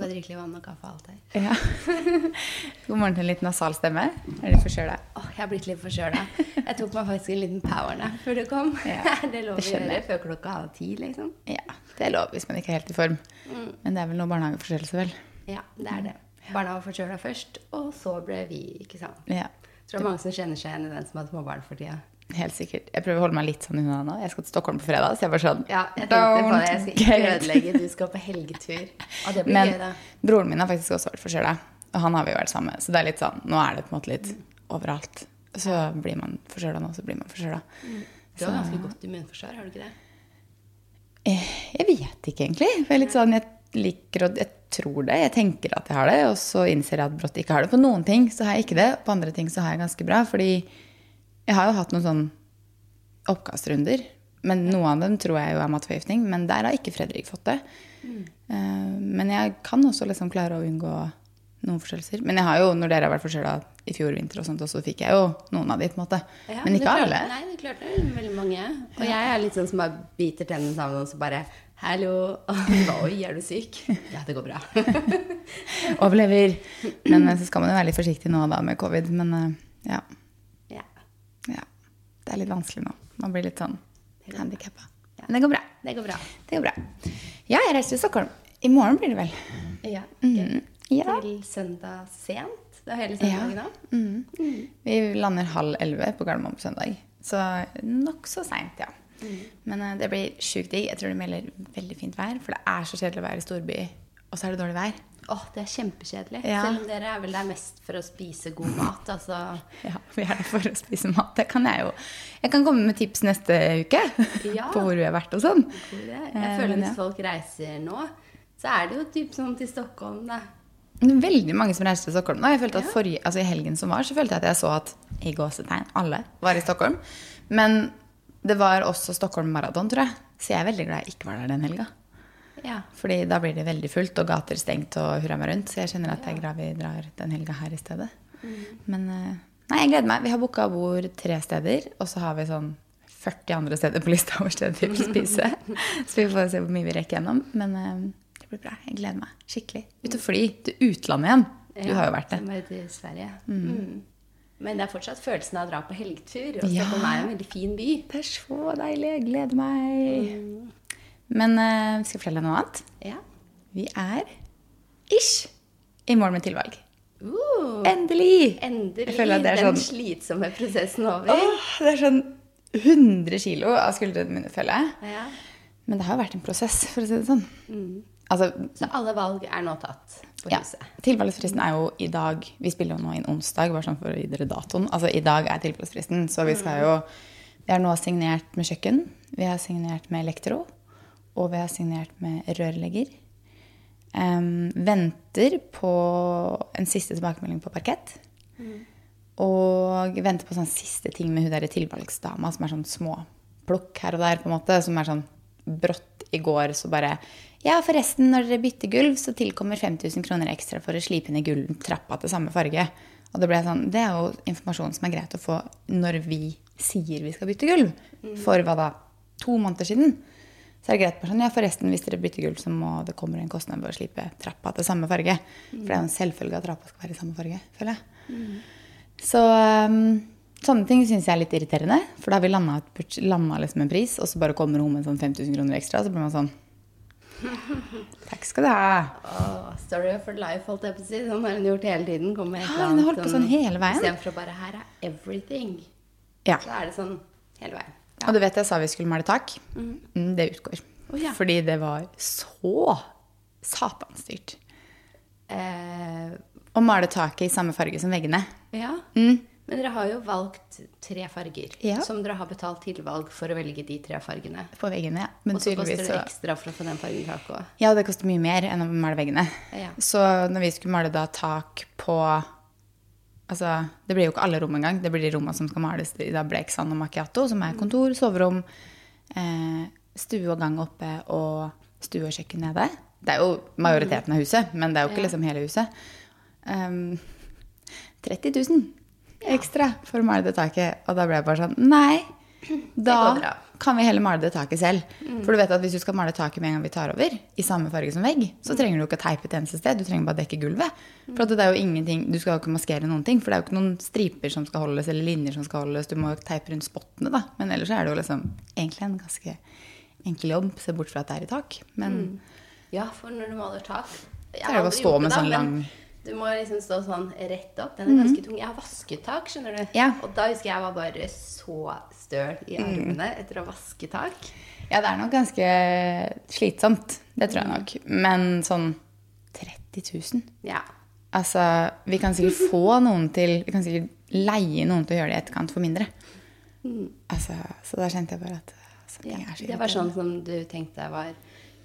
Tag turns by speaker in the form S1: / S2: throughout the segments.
S1: Du kan drikke litt vann og kaffe og alt her.
S2: Ja. God morgen til en litt nasal stemme. Er du forkjøla?
S1: Åh, jeg har blitt litt forkjøla. Jeg tok meg faktisk en liten powernap før du kom.
S2: Ja,
S1: det er lov
S2: det
S1: å gjøre før klokka halv ti, liksom.
S2: Ja, det er lov hvis man ikke er helt i form. Men det er vel noe barnehageforstyrrelse, vel?
S1: Ja, det er det. Barna var forkjøla først, og så ble vi, ikke sant.
S2: Ja,
S1: Jeg tror det er mange som kjenner seg igjen i den som har småbarn for tida.
S2: Helt sikkert. Jeg prøver å holde meg litt sånn unna nå. Jeg skal til Stockholm på fredag, så jeg bare sånn
S1: Ja, jeg tenkte på det. Jeg skal ikke ødelegge. Du skal på helgetur. Og det blir
S2: Men
S1: gøy, da.
S2: broren min har faktisk også vært forkjøla, og han har vi jo vært sammen med. Så det er litt sånn, nå er det på en måte litt overalt. Så blir man forkjøla nå, så blir man forkjøla.
S1: Du har ganske godt immunforsvar, har du ikke det?
S2: Eh, Jeg vet ikke egentlig. For jeg, er litt sånn, jeg liker å Jeg tror det. Jeg tenker at jeg har det, og så innser jeg at brått ikke har det. På noen ting så har jeg ikke det, på andre ting så har jeg ganske bra. Fordi jeg har jo hatt noen sånn oppkastrunder. Men noe av dem tror jeg jo er matforgiftning. Men der har ikke Fredrik fått det. Mm. Men jeg kan også liksom klare å unngå noen forstyrrelser. Men jeg har jo, når dere har vært forstyrra i fjor vinter, og sånt, så fikk jeg jo noen av de. på en måte.
S1: Ja,
S2: men ikke alle.
S1: Nei, du klarte veldig mange. Og jeg er litt sånn som bare biter tennene sammen og så bare Hallo. Oi, er du syk? Ja, det går bra.
S2: Overlever. Men eh, så skal man jo være litt forsiktig nå da med covid. Men eh. Ja.
S1: Ja,
S2: det er litt vanskelig nå. Man blir litt sånn handikappa. Men det går bra.
S1: Det går bra.
S2: Det går bra. Ja, jeg reiser til Stockholm. I morgen blir det vel.
S1: Ja.
S2: Mm. Ja.
S1: Til søndag sent. Det er hele søndagen da.
S2: Mm. Vi lander halv elleve på Gardermoen på søndag. Så nokså seint, ja. Men uh, det blir sjukt digg. Jeg tror det melder veldig fint vær. For det er så kjedelig å være i storby, og så er det dårlig vær.
S1: Åh, det er kjempekjedelig.
S2: Ja.
S1: Selv om dere er vel der mest for å spise god mat. Altså,
S2: Ja, vi er der for å spise mat. Det kan jeg jo. Jeg kan komme med tips neste uke
S1: Ja.
S2: på hvor vi har vært og sånn.
S1: jeg
S2: Eh,
S1: føler
S2: at ja.
S1: hvis folk reiser nå, så er det jo typ sånn til Stockholm, da.
S2: Veldig mange som reiser til Stockholm. nå. Jeg følte at forrige, altså I helgen som var, så følte jeg at jeg så at i gåsetegn alle var i Stockholm. Men det var også Stockholm Marathon, tror jeg. Så jeg er veldig glad jeg ikke var der den helga.
S1: Ja.
S2: Fordi da blir det veldig fullt og gater stengt og hurra meg rundt. Så jeg kjenner at jeg er glad vi drar den helga her i stedet. Men eh, nei, jeg gleder meg. Vi har booka bord tre steder, og så har vi sånn 40 andre steder på lista over steder vi vil spise. Så vi får se hvor mye vi rekker gjennom. Men eh, det blir bra. Jeg gleder meg skikkelig. Ut og fly til utlandet igjen. Du har jo vært det.
S1: Ja, til Sverige. Mm. Men det er fortsatt følelsen av å dra på helgetur. Og
S2: Ja.
S1: Stockholm er jo en veldig fin by.
S2: Det er så deilig. Jeg gleder meg. Men uh, skal jeg fortelle deg noe annet?
S1: Ja.
S2: Vi er ish i mål med tilvalg.
S1: Uh,
S2: Endelig!
S1: endelig den
S2: sånn-
S1: slitsomme prosessen over.
S2: Åh, det er sånn 100 kilo av skuldrene mine, føler jeg.
S1: Ja.
S2: Men det har jo vært en prosess, for å si det sånn. Altså,
S1: Så alle valg er nå tatt på
S2: ja.
S1: huset.
S2: Tilvalgsfristen er jo i dag Vi spiller jo nå inn onsdag, bare sånn for å gi dere datoen. Altså, i dag er tilvalgsfristen, så vi skal jo Vi har nå signert med kjøkken, vi har signert med elektro, og vi har signert med rørlegger. Um, venter på en siste tilbakemelding på parkett. Og venter på sånn siste ting med hun der tilvalgsdama som er sånn småplukk her og der, på en måte. Som er sånn brått i går, så bare Ja, forresten, når dere bytter gulv, så tilkommer 5000 kroner ekstra for å slipe ned gulvtrappa til samme farge. Og det ble sånn Det er jo informasjon som er greit å få når vi sier vi skal bytte gulv. For hva da? To måneder siden. Så er det greit bare sånn, ja forresten, hvis dere bytter gulv, så må det kommer en kostnad ved å slipe trappa til samme farge. For det er jo en selvfølge at trappa skal være i samme farge, føler jeg. Så um, sånne ting syns jeg er litt irriterende. For da har vi landa liksom en pris, og så bare kommer hun med sånn 5000 kroner ekstra. Så blir man sånn Takk skal du ha.
S1: Oh, story her life, holdt jeg på å si. Sånn har hun gjort hele tiden. Kommer med et eller annet
S2: på sånn.
S1: Istedenfor å bare Her er everything.
S2: Ja.
S1: Så er det sånn hele veien.
S2: Og du vet jeg sa vi skulle male tak. Mm, det utgår.
S1: Oh, ja.
S2: Fordi det var så satansdyrt.
S1: Eh,
S2: Å male taket i samme farge som veggene.
S1: ja.
S2: Mm.
S1: Men dere har jo valgt tre farger.
S2: Ja.
S1: Som dere har betalt tilvalg for å velge de tre fargene.
S2: På veggene, ja. Men
S1: Og så koster det ekstra for å få den fargen tak òg.
S2: Ja, det koster mye mer enn å male veggene.
S1: Ja.
S2: Så når vi skulle male da tak på Altså, det blir jo ikke alle rom engang. Det blir de rommene som skal males i da blek, og macchiato, som er kontor, soverom, eh, stue og gang oppe og stue og kjøkken nede. Det er jo majoriteten av huset, men det er jo ikke liksom hele huset. Um, 30 000 ekstra for å male det taket. Og da ble jeg bare sånn Nei, Da. Kan vi heller male det taket selv. For du vet at hvis du skal male taket med en gang vi tar over, i samme farge som vegg, så trenger du ikke å teipe et eneste sted. Du trenger bare dekke gulvet. For det er jo ingenting, Du skal jo ikke maskere noen ting, for det er jo ikke noen striper som skal holdes, eller linjer som skal holdes. Du må jo teipe rundt spottene, da. Men ellers er det jo liksom egentlig en ganske enkel jobb, se bort fra at det er i tak. Men
S1: Ja, for når du maler tak jeg
S2: Så er det
S1: har
S2: å stå med sånn
S1: men
S2: lang-
S1: Du må liksom stå sånn rett opp. Den er ganske tung. Jeg har vasket tak, skjønner du.
S2: Ja.
S1: Og da husker jeg jeg var bare så støl i armene etter å vaske tak.
S2: Ja, det er nok ganske slitsomt. Det tror jeg nok. Men sånn 30 000
S1: Ja.
S2: Altså, vi kan sikkert få noen til Vi kan sikkert leie noen til å gjøre det i etterkant for mindre. Altså, så da kjente jeg bare at altså,
S1: ja. Det var sånn som du tenkte var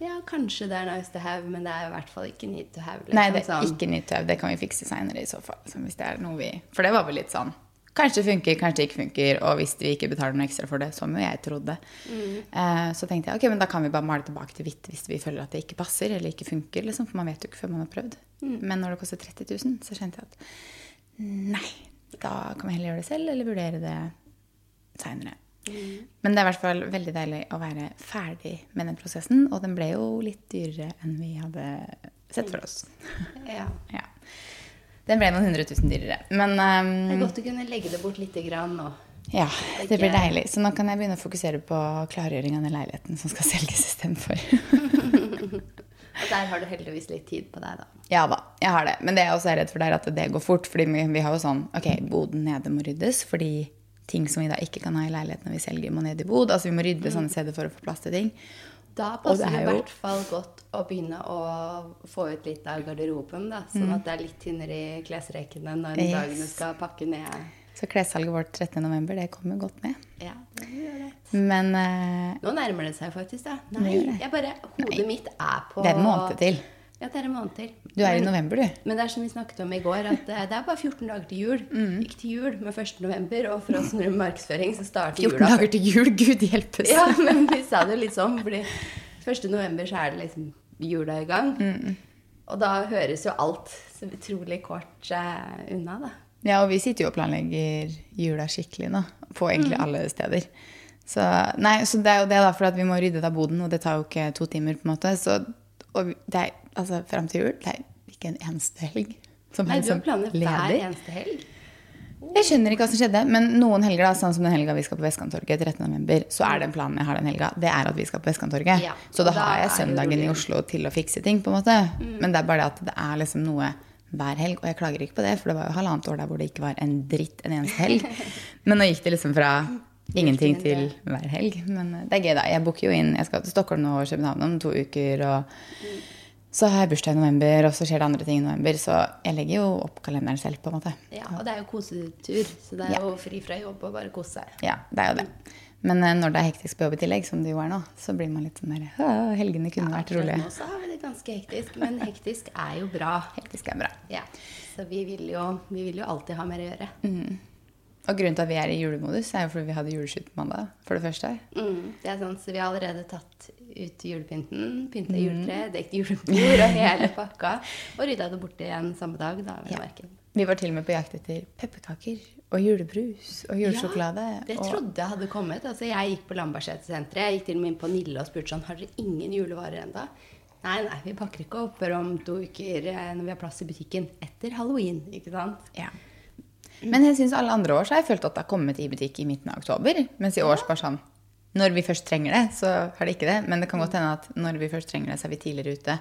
S1: Ja, kanskje det er nice to have, men det er i hvert fall ikke need to have.
S2: Nei, det er ikke need to have. Det kan vi fikse seinere i så fall. Det For det var vel litt sånn Kanskje det funker, kanskje det ikke funker. Og hvis vi ikke betaler noe ekstra for det, som jo jeg trodde, eh, så tenkte jeg ok, men da kan vi bare male tilbake til hvitt hvis vi føler at det ikke passer eller ikke funker. Liksom, for man vet jo ikke før man har prøvd. Men når det koster 30 000, så kjente jeg at nei, da kan vi heller gjøre det selv eller vurdere det seinere. Men det er i hvert fall veldig deilig å være ferdig med den prosessen. Og den ble jo litt dyrere enn vi hadde sett for oss.
S1: Ja.
S2: Ja. Den ble noen hundre tusen dyrere. Men
S1: Det er godt å kunne legge det bort lite grann nå.
S2: ja, det blir deilig. Så nå kan jeg begynne å fokusere på klargjøring av den leiligheten som skal selges istedenfor.
S1: Og der har du heldigvis litt tid på deg, da.
S2: ja da, jeg har det. Men det jeg også er redd for, det er at det går fort. Fordi vi, vi har jo sånn Ok, boden nede må ryddes fordi ting som vi da ikke kan ha i leiligheten når vi selger, må ned i bod. Altså vi må rydde sånne steder for å få plass til ting.
S1: Da passer det i hvert fall godt å begynne å få ut litt av garderoben. da, Sånn at det er litt tynnere i klesrekene når
S2: Mm. Yes.
S1: dagene skal pakke ned.
S2: Så klessalget vårt 13.11, det kommer godt med.
S1: Ja, det gjør det.
S2: Men uh,
S1: Nå nærmer det seg faktisk, da. Nei, jeg bare, hodet mitt er på
S2: det er en måned til.
S1: Ja, det er en måned til.
S2: Du er i november, du.
S1: Men det er som vi snakket om i går, at eh, det er bare 14 dager til jul.
S2: Mm.
S1: Ikke til jul, men 1. november. Og for oss som driver markedsføring, så starter
S2: 14
S1: jula
S2: dager til jul, gud hjelpes.
S1: Ja, men vi sa det jo litt sånn, fordi 1. november så er det liksom jula i gang.
S2: Mm.
S1: Og da høres jo alt så utrolig kort uh, unna, da.
S2: Ja, og vi sitter jo og planlegger jula skikkelig nå, på egentlig alle steder. Så, nei, så det er jo det, da, for at vi må rydde av boden, og det tar jo ikke to timer, på en måte. Så, og det er, altså, fram til jul, er ikke en eneste helg som
S1: Nei, du har
S2: liksom
S1: planer hver eneste helg.
S2: Jeg skjønner ikke hva som skjedde, men noen helger, da, sånn som den helga vi skal på Vestkanttorget 13.11., så er den planen jeg har den helga, det er at vi skal på Vestkanttorget.
S1: Ja,
S2: så da
S1: da
S2: har jeg søndagen i. Oslo til å fikse ting, på en måte. Men det er bare det at det er liksom noe hver helg, og jeg klager ikke på det, for det var jo halvannet år der hvor det ikke var en dritt en eneste helg. Men nå gikk det liksom fra ingenting til hver helg. Men eh, det er gøy, da. Jeg booker jo inn Jeg skal til Stockholm og København om to uker, og så har jeg bursdag i november, og så skjer det andre ting i november, så jeg legger jo opp kalenderen selv, på en måte.
S1: Ja, og det er jo kosetur, så det er
S2: Ja.
S1: jo fri fra jobb og bare kose seg.
S2: Ja, det er jo det. Men eh, når det er hektisk på jobb i tillegg, som det jo er nå, så blir man litt sånn der Helgene kunne vært
S1: Akkurat
S2: rolige.
S1: Nå så har vi det ganske hektisk, men hektisk er jo bra.
S2: Hektisk er bra.
S1: Ja, så vi vil jo, vi vil jo alltid ha mer å gjøre.
S2: Og grunnen til at vi er i julemodus, er jo fordi vi hadde juleshoot på mandag, for det første.
S1: Mm, det er sånn, så vi har allerede tatt ut julepynten, pynta
S2: Mm.
S1: juletre, dekt julebord og hele pakka. Og rydda det bort igjen samme dag, da. ved
S2: Ja. Vi var til og med på jakt etter pepperkaker og julebrus og julesjokolade.
S1: Ja, det trodde jeg hadde kommet. Altså, jeg gikk på Lambertseter-senteret. Jeg gikk til og med inn på Nille og spurte sånn Har dere ingen julevarer enda? Nei, nei, vi pakker ikke opp før om to uker eh, når vi har plass i butikken. Etter halloween, ikke sant?
S2: ja. Men jeg synes alle andre år så har jeg følt at det har kommet i butikk i midten av oktober. Mens i år så bare sånn Når vi først trenger det, så har det ikke det. Men det kan godt hende at når vi først trenger det, så er vi tidligere ute.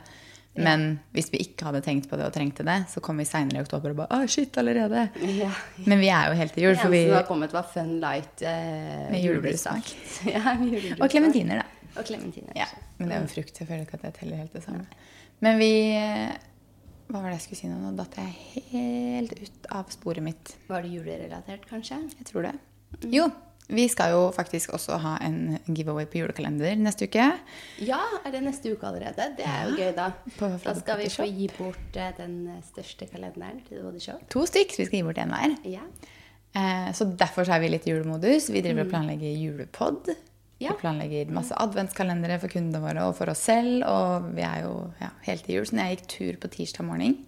S2: Men hvis vi ikke hadde tenkt på det og trengte det, så kom vi seinere i oktober og bare Å, shit, allerede.
S1: Ja.
S2: Men vi er jo helt i jul,
S1: Det eneste som har kommet, var Fun Light eh,
S2: Med julebrussak.
S1: ja.
S2: Og klementiner, da.
S1: Og klementiner.
S2: Ja, men det er jo en frukt. Jeg føler ikke at det teller helt det samme. Men vi Hva var det jeg skulle si nå? Nå datt jeg helt ut av sporet mitt.
S1: Var det julerelatert, kanskje?
S2: Jeg tror det. Jo, vi skal jo faktisk også ha en giveaway på julekalender neste uke.
S1: Ja, er det neste uke allerede? Det er jo gøy, da.
S2: På
S1: Da skal vi få gi bort eh, den største kalenderen til The Body Shop.
S2: To stykk, vi skal gi bort en hver.
S1: Ja.
S2: Eh, Så derfor så er vi litt i julemodus. Vi driver og planlegger julepod. Vi planlegger masse adventskalendere for kundene våre og for oss selv. Og vi er jo ja, helt i jul. Så når jeg gikk tur på tirsdag morgen,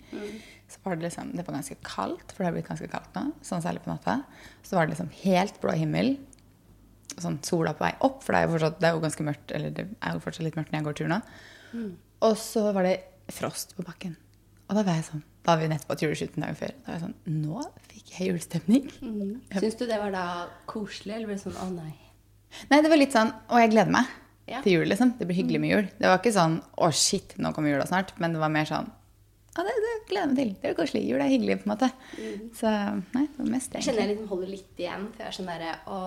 S2: så var det liksom Det var ganske kaldt, for det har blitt ganske kaldt nå. Sånn særlig på natta. Så var det liksom helt blå himmel. sånn sola på vei opp, for det er jo fortsatt det er jo ganske mørkt, eller det er jo fortsatt litt mørkt når jeg går tur nå. Og så var det frost på bakken. Og da var jeg sånn, da hadde vi nettopp hatt juleskyten dagen før. Da var jeg sånn, nå fikk jeg julestemning.
S1: Syns du det var da koselig, eller ble det sånn å nei?
S2: Nei, det var litt sånn, og jeg gleder meg
S1: Ja.
S2: til jul, liksom. Det blir hyggelig med jul. Det var ikke sånn, å shit, nå kommer jula snart, men det var mer sånn, ja, det, det gleder jeg meg til. Det er koselig. Jul er hyggelig, på en måte. Så, nei, det var mest
S1: Jeg kjenner jeg liksom holder litt igjen, for jeg er sånn derre Å,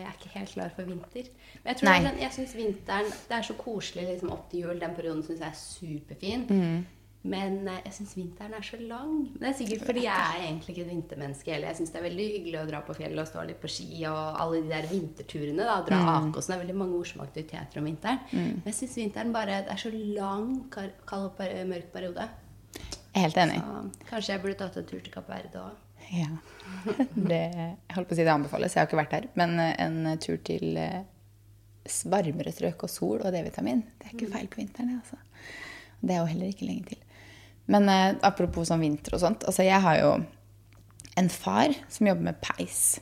S1: jeg er ikke helt klar for vinter. Men jeg tror
S2: Nei.
S1: sånn- jeg syns vinteren Det er så koselig liksom opp til jul. Den perioden syns jeg er superfin.
S2: Mm.
S1: Men eh, jeg syns vinteren er så lang. Men det er sikkert fordi jeg er egentlig ikke et vintermenneske heller. Jeg syns det er veldig hyggelig å dra på fjellet og stå litt på ski og alle de der vinterturene. da, Dra
S2: Mm.
S1: Akåsen. Det er veldig mange morsomme aktiviteter om vinteren. Men jeg syns vinteren bare Det er så lang, kald og mørk periode.
S2: Er helt enig.
S1: Så kanskje jeg burde tatt en tur til Kapp Verde òg.
S2: Ja. Det, jeg holdt på å si det anbefales, jeg har ikke vært der. Men eh, en tur til eh, varmere strøk og sol og D-vitamin, det er ikke feil på vinteren. det, Altså. Det er jo heller ikke lenge til. Men eh, apropos sånn vinter og sånt. Altså, jeg har jo en far som jobber med peis.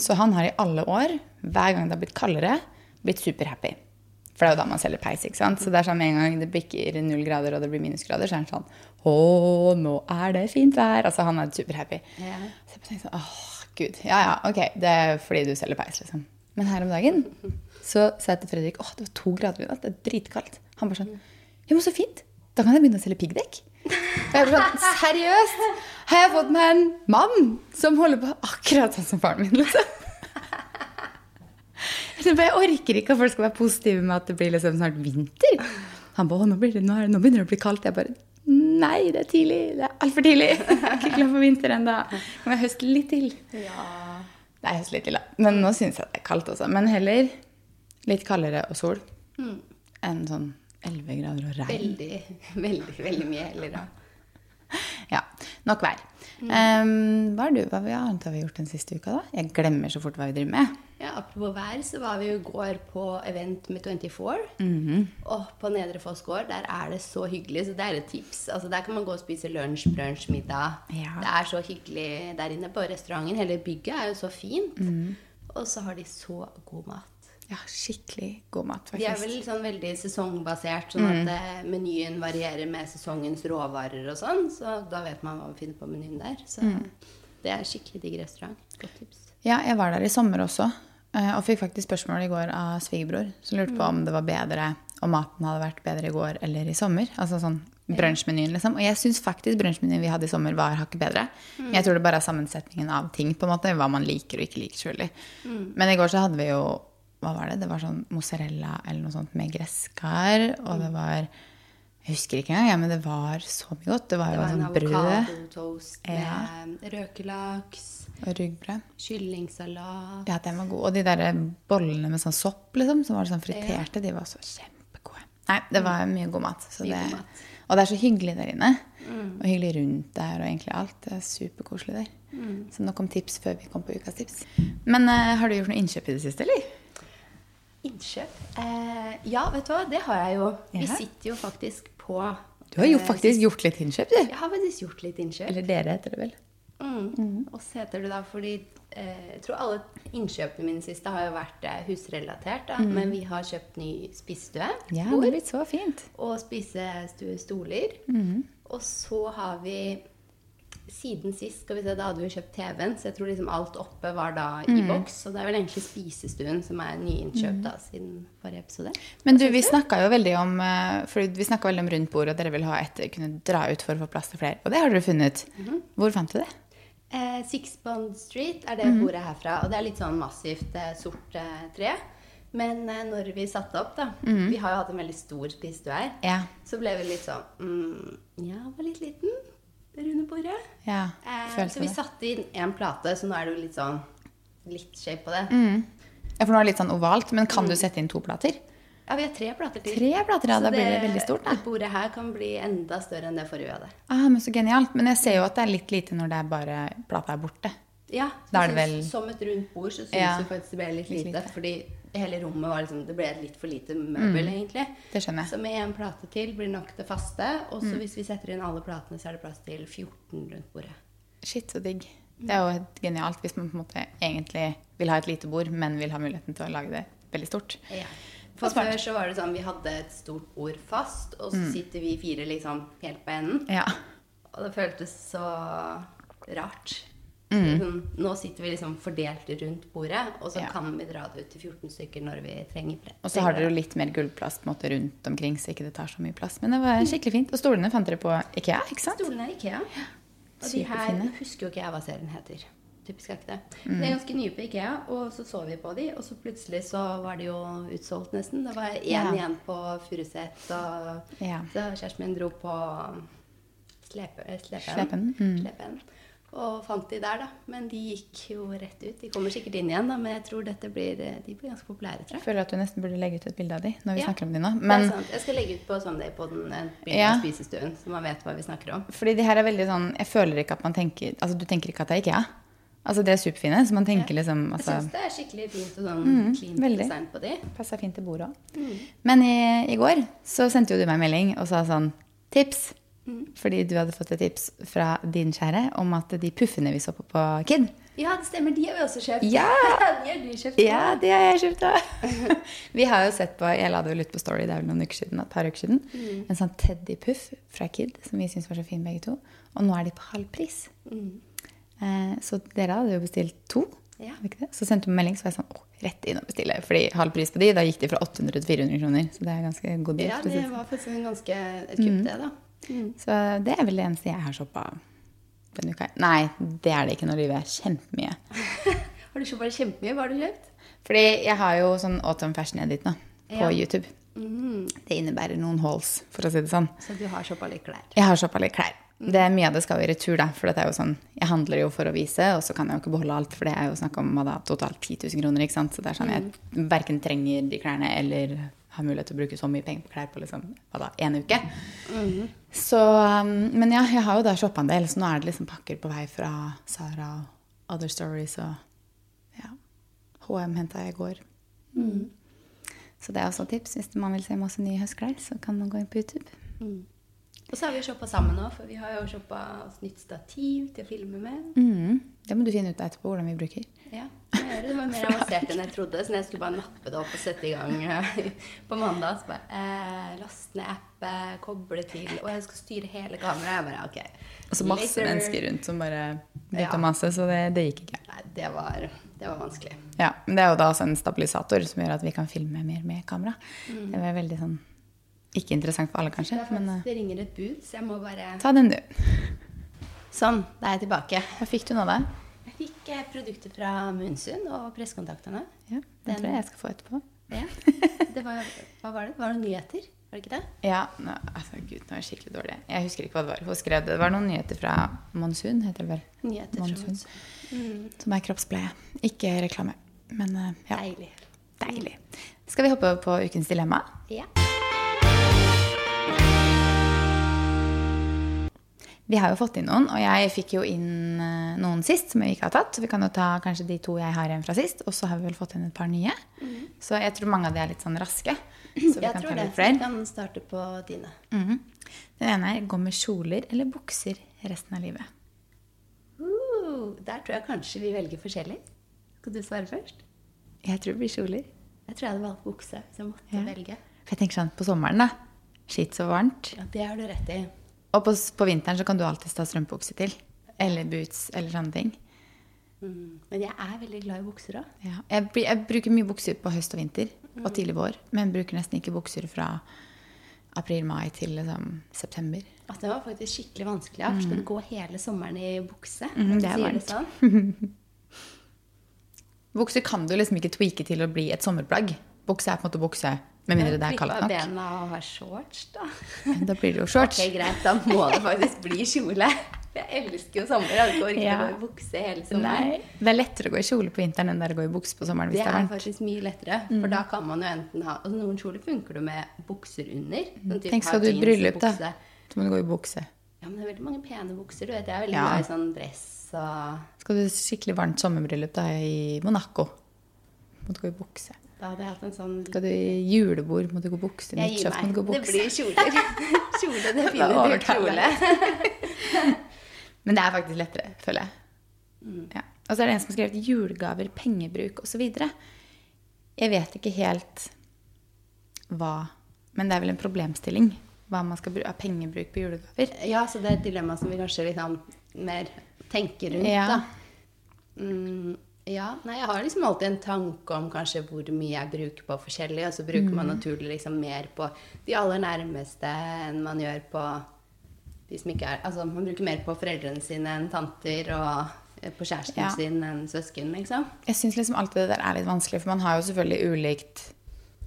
S2: Så han har i alle år, hver gang det har blitt kaldere, blitt superhappy. For det er jo da man selger peis. ikke sant? Så det er sånn med en gang det bikker null grader og det blir minusgrader, så er han sånn Å, nå er det fint vær. Altså han er superhappy.
S1: Ja.
S2: Så jeg tenkte sånn, åh, gud, ja, ja, ok, det er fordi du selger peis, liksom. Men her om dagen så sa jeg til Fredrik, åh, det var to grader i natt, det er dritkaldt. Han bare sånn, ja, men så fint, da kan jeg begynne å selge piggdekk. Jeg sånn, seriøst, har jeg fått meg en mann som holder på akkurat sånn som faren min, liksom. Jeg orker ikke at folk skal være positive med at det blir liksom snart vinter. Han ba, nå, blir det, nå, er det, nå begynner det å bli kaldt. Jeg bare, nei, det er tidlig, det er alt for tidlig. Jeg er ikke klar for vinter enda. Må jeg høste litt til?
S1: ja.
S2: Nei, høst litt til, da. Men nå synes jeg det er kaldt også. Men heller litt kaldere og sol enn sånn 11 grader og regn.
S1: Veldig, veldig, veldig mye heller da.
S2: Ja, nok vær. Um, hva er du, hva annet har vi gjort den siste uka da? Jeg glemmer så fort hva vi driver med.
S1: Ja, Apropos vær, så var vi i går på event med 24.
S2: Mhm.
S1: Og på Nedre Foss gård, der er det så hyggelig, så det er et tips. Altså Der kan man gå og spise lunsj, brunsj, middag.
S2: Ja.
S1: Det er så hyggelig der inne på restauranten. Hele bygget er jo så fint.
S2: Mhm.
S1: Og så har de så god mat.
S2: Ja, skikkelig god mat,
S1: De er vel sånn veldig sesongbasert, sånn
S2: Mm.
S1: at eh, menyen varierer med sesongens råvarer og sånn. Så da vet man hva man finner på menyen der. Så
S2: Mm.
S1: det er skikkelig digg restaurant. Godt tips.
S2: Ja, jeg var der i sommer også. eh, Og fikk faktisk spørsmål i går av svigerbror, som lurte på om det var bedre om maten hadde vært bedre i går eller i sommer. Altså sånn brunsjmenyen, liksom. Og jeg syns faktisk brunsjmenyen vi hadde i sommer, var hakket bedre. Mm. jeg tror det bare er sammensetningen av ting, på en måte. Hva man liker og ikke liker, selvfølgelig. Men i går så hadde vi jo Hva var det? Det var sånn mozzarella eller noe sånt med gresskar. Og det var Jeg husker ikke engang, ja, men det var så mye godt. Det var
S1: Det var
S2: sånn brød
S1: avokadotoast
S2: Ja.
S1: med røkelaks,
S2: og ryggbrød.
S1: kyllingsalat
S2: Ja, den var god. Og de der bollene med sånn sopp, liksom, som var sånn friterte, de var så kjempegode. Nei, det var mye god mat. Så
S1: Mye
S2: det,
S1: god mat.
S2: og det er så hyggelig der inne. Og hyggelig rundt der og egentlig alt. Det er superkoselig der. Så nok om tips før vi kom på ukas tips. Men uh, har du gjort noe innkjøp i det siste, eller?
S1: Innkjøp? Eh, ja, vet du hva? Det har jeg jo. Vi sitter jo faktisk på
S2: Du har jo
S1: eh,
S2: faktisk gjort litt innkjøp, du.
S1: Jeg har faktisk gjort litt innkjøp.
S2: Eller dere, heter det vel.
S1: Mm. Og så heter det da fordi eh, Jeg tror alle innkjøpene mine siste har jo vært eh, husrelatert. Da. Men vi har kjøpt ny spisestue.
S2: Ja, det har blitt så fint.
S1: og spisestuestoler. Og så har vi siden sist skal vi se, da hadde vi kjøpt TV-en, så jeg tror liksom alt oppe var da i boks. Og det er vel egentlig spisestuen som er nyinnkjøpt da, siden forrige episode.
S2: Men du, vi snakka jo veldig om for vi veldig om rundt bord, og dere vil ha et kunne dra ut for å få plass til flere. Og det har dere funnet. Hvor fant du det?
S1: Eh, Six Bond Street er det bordet herfra, og det er litt sånn massivt eh, sort eh, tre. Men eh, når vi satte opp, da Vi har jo hatt en veldig stor spisestue her.
S2: Ja.
S1: Så ble vi litt sånn mm, Ja, var litt liten. Det runde bordet.
S2: Ja,
S1: Eh, så vi satte inn én plate, så nå er det jo litt sånn litt shape på det.
S2: Ja, for nå er det litt sånn ovalt, men kan du sette inn to plater?
S1: Ja, vi har tre plater til.
S2: Tre plater, ja.
S1: Så
S2: Da blir det veldig stort, da.
S1: Det bordet her kan bli enda større enn det forrige vi hadde.
S2: Ah, men så genialt. Men jeg ser jo at det er litt lite når det er bare plata er borte.
S1: Ja,
S2: Da er det vel-
S1: Som et rundt bord så syns
S2: Ja,
S1: vi faktisk det ble litt
S2: litt
S1: lite.
S2: lite.
S1: Fordi hele rommet var liksom Det ble litt for lite møbel, egentlig.
S2: Det skjønner jeg.
S1: Så med én plate til blir nok det faste. Og så hvis vi setter inn alle platene, så er det plass til 14 rundt bordet.
S2: Shit, så digg. Det er jo helt genialt hvis man på en måte egentlig vil ha et lite bord, men vil ha muligheten til å lage det veldig stort.
S1: Ja. For før så var det sånn vi hadde et stort bord fast, og så sitter vi fire liksom helt på enden.
S2: Ja.
S1: Og det føltes så rart.
S2: Mm.
S1: Sånn, Nå sitter vi liksom fordelt rundt bordet, og så
S2: Ja.
S1: kan vi dra det ut til 14 stykker når vi trenger det.
S2: Og så har dere jo litt mer en måte rundt omkring, så ikke det tar så mye plass. Men det var skikkelig fint. Og stolene fant dere på Ikea, ikke sant?
S1: Stolene er Ikea. Og de her husker jo ikke jeg hva serien heter. Typisk er ikke det.
S2: Mm.
S1: De er ganske nye på Ikea, og så så vi på de, og så plutselig så var de jo utsolgt nesten. Det var én
S2: Ja.
S1: igjen på Furuset, og
S2: Ja.
S1: så kjæresten min dro på slepe, eh, slepen.
S2: Slepen, mm.
S1: Slepen. Og fant de der, da. Men de gikk jo rett ut. De kommer sikkert inn igjen, da, men jeg tror blir, de blir ganske populære, tror
S2: Jeg
S1: jeg.
S2: føler at du nesten burde legge ut et bilde av de når vi
S1: Ja.
S2: snakker om de nå.
S1: det er sant. Jeg skal legge ut på Sunday på den et bilde
S2: Ja.
S1: av spisestuen, så man vet hva vi snakker om.
S2: fordi de her er veldig sånn Jeg føler ikke at man tenker Altså, du tenker ikke at det er Ikea. Altså, de er superfine, så man tenker liksom altså, Jeg
S1: syns det er skikkelig fint og sånn clean
S2: veldig.
S1: design på de.
S2: Passer fint til bordet òg.
S1: Mm.
S2: Men i, i går så sendte jo du meg en melding og sa sånn Tips.
S1: Mm.
S2: Fordi du hadde fått et tips fra din kjære om at de puffene vi så på på Kid
S1: Ja, det stemmer. De har vi også kjøpt.
S2: Ja!
S1: de har du kjøpt.
S2: Ja, de har jeg kjøpt òg. Vi har jo sett på Jeg la det vel ut på Story det er vel noen uker siden, et par uker siden.
S1: Mm.
S2: En sånn Teddy-puff fra Kid som vi syns var så fin begge to. Og nå er de på halv pris.
S1: Mm.
S2: Eh, så dere hadde jo bestilt to.
S1: Ja.
S2: ikke det? Så sendte hun melding, så var jeg sånn rett inn og bestille. Fordi halv pris på de, da gikk de fra 800 til 400 kroner. Så det er ganske god deal.
S1: Ja, det
S2: sånn.
S1: var faktisk en ganske et kupp, det, da. Mm.
S2: Så det er vel det eneste jeg har shoppa denne uka. Nei, det er det ikke. Nå lyver jeg kjempemye.
S1: Har du shoppa kjempemye? Hva har du kjøpt?
S2: Fordi jeg har jo sånn Autumn Fashion Edit nå på
S1: Ja.
S2: YouTube.
S1: Mm.
S2: Det innebærer noen hauls, for å si det sånn.
S1: Så du har shoppa litt klær?
S2: Jeg har shoppa litt klær. Det er Mye av det skal jo i retur, da. For dette er jo sånn, jeg handler jo for å vise, og så kan jeg jo ikke beholde alt. For det er jo snakk om da, totalt 10 000 kroner. ikke sant? Så det er sånn, jeg verken trenger de klærne eller har mulighet til å bruke så mye penger på klær på liksom, da, en uke. Så, um, men ja, jeg har jo da shoppa en del, så nå er det liksom pakker på vei fra Sara og Other Stories og ja, HM henta jeg i går. Så det er også tips. Hvis man vil se masse nye høstklær, så kan man gå inn på YouTube.
S1: Og så har vi shoppa sammen nå, for vi har jo shoppa oss nytt stativ til å filme med.
S2: Mm. Det må du finne ut etterpå hvordan vi bruker.
S1: Ja, det. var mer avansert enn jeg trodde. Så jeg skulle bare nappe det opp og sette i gang eh, på mandag, så bare eh, Last ned app, koble til Og jeg skal styre hele kameraet. Bare ok.
S2: Og så masse
S1: later.
S2: mennesker rundt som bare begynte
S1: Ja.
S2: å mase, så det, det gikk ikke.
S1: Nei, det var, det var vanskelig.
S2: Ja, Men det er jo da en stabilisator som gjør at vi kan filme mer med kamera. Det var veldig sånn Ikke interessant for alle, kanskje,
S1: Det,
S2: men eh,
S1: det ringer et bud, så jeg må bare
S2: ta den, du.
S1: Sånn, da er jeg tilbake.
S2: Hva fikk du nå, da?
S1: Fikk produkter fra Munnsund og pressekontaktene.
S2: Ja, Den tror jeg jeg skal få etterpå.
S1: Ja. Det var, hva var det? Var det nyheter? Var det ikke det?
S2: Ja, nå, altså Gud, nå er jeg skikkelig dårlig. Jeg husker ikke hva det var. Hun skrev det. Det var noen nyheter fra Monsun, heter det vel.
S1: Nyheter fra
S2: Monsun.
S1: Munnsund. Mm,
S2: Som er kroppspleie. Ikke reklame. Men eh, ja,
S1: deilig.
S2: deilig. Skal vi hoppe over på ukens dilemma?
S1: Ja.
S2: Vi har jo fått inn noen, og jeg fikk jo inn eh, noen sist som vi ikke har tatt. Så vi kan jo ta kanskje de to jeg har igjen fra sist, og så har vi vel fått inn et par nye. Så jeg tror mange av de er litt sånn raske. Så vi
S1: Jeg
S2: kan
S1: tror
S2: ta
S1: det.
S2: litt
S1: Så vi kan starte på dine.
S2: Mhm. Den ene er gå med kjoler eller bukser resten av livet.
S1: Uh, der tror jeg kanskje vi velger forskjellig. Skal du svare først?
S2: Jeg tror det blir kjoler.
S1: Jeg tror jeg hadde valgt bukse, så jeg måtte
S2: Ja.
S1: velge.
S2: For jeg tenker sånn på sommeren, da. Skitt så varmt.
S1: Ja, det har du rett i.
S2: Og på, på vinteren så kan du alltid ta strømpebukse til. Eller boots eller sånne ting.
S1: Mm. Men jeg er veldig glad i bukser òg.
S2: Ja. Jeg, jeg bruker mye bukser på høst og vinter og tidlig vår, men bruker nesten ikke bukser fra april-mai til liksom, september.
S1: At det var faktisk skikkelig vanskelig. Ja. Skal du gå hele sommeren i bukse?
S2: Mm, det er varmt.
S1: sånn?
S2: Bukser kan du liksom ikke tweake til å bli et sommerplagg. Bukse er på en måte bukse, med mindre det er kaldt nok.
S1: bena og ha shorts, da.
S2: Da blir det jo shorts.
S1: Ok, greit, da må det faktisk bli kjole. Jeg elsker jo sommer. Jeg orker ikke
S2: Ja.
S1: å gå i bukse hele sommeren.
S2: Nei, det er lettere å gå i kjole på vinteren enn det er å gå i bukse på sommeren. Hvis det er varmt.
S1: Det er faktisk mye lettere, for da kan man jo enten ha altså Noen kjoler funker du med bukser under. sånn
S2: Tenk, skal du i bryllup, da? Så må du gå i bukse.
S1: Ja, men det er veldig mange pene bukser. Du vet, Jeg er veldig
S2: Ja.
S1: glad i sånn dress og
S2: Skal du skikkelig varmt sommerbryllup da i Monaco, må du gå i bukse.
S1: Da hadde jeg hatt en sånn
S2: Skal du i julebord, må du gå bukse. Nyttårsaften må du gå bukse.
S1: Det blir kjoler. kjole,
S2: det
S1: finner
S2: du
S1: kjole.
S2: Men det er faktisk lettere, føler jeg. Ja. Og så er det en som har skrevet julegaver, pengebruk osv. Jeg vet ikke helt hva Men det er vel en problemstilling hva man skal bruke av pengebruk på julegaver.
S1: Ja, så det er et dilemma som vi kanskje litt sånn mer tenker rundt,
S2: Ja.
S1: da. Mm, ja, nei, jeg har liksom alltid en tanke om kanskje hvor mye jeg bruker på forskjellig, og så bruker man naturlig liksom mer på de aller nærmeste enn man gjør på de som ikke er Altså, man bruker mer på foreldrene sine enn tanter, og eh, på kjæresten
S2: Ja.
S1: sin enn søsken, liksom.
S2: Jeg syns liksom alt det der er litt vanskelig, for man har jo selvfølgelig ulikt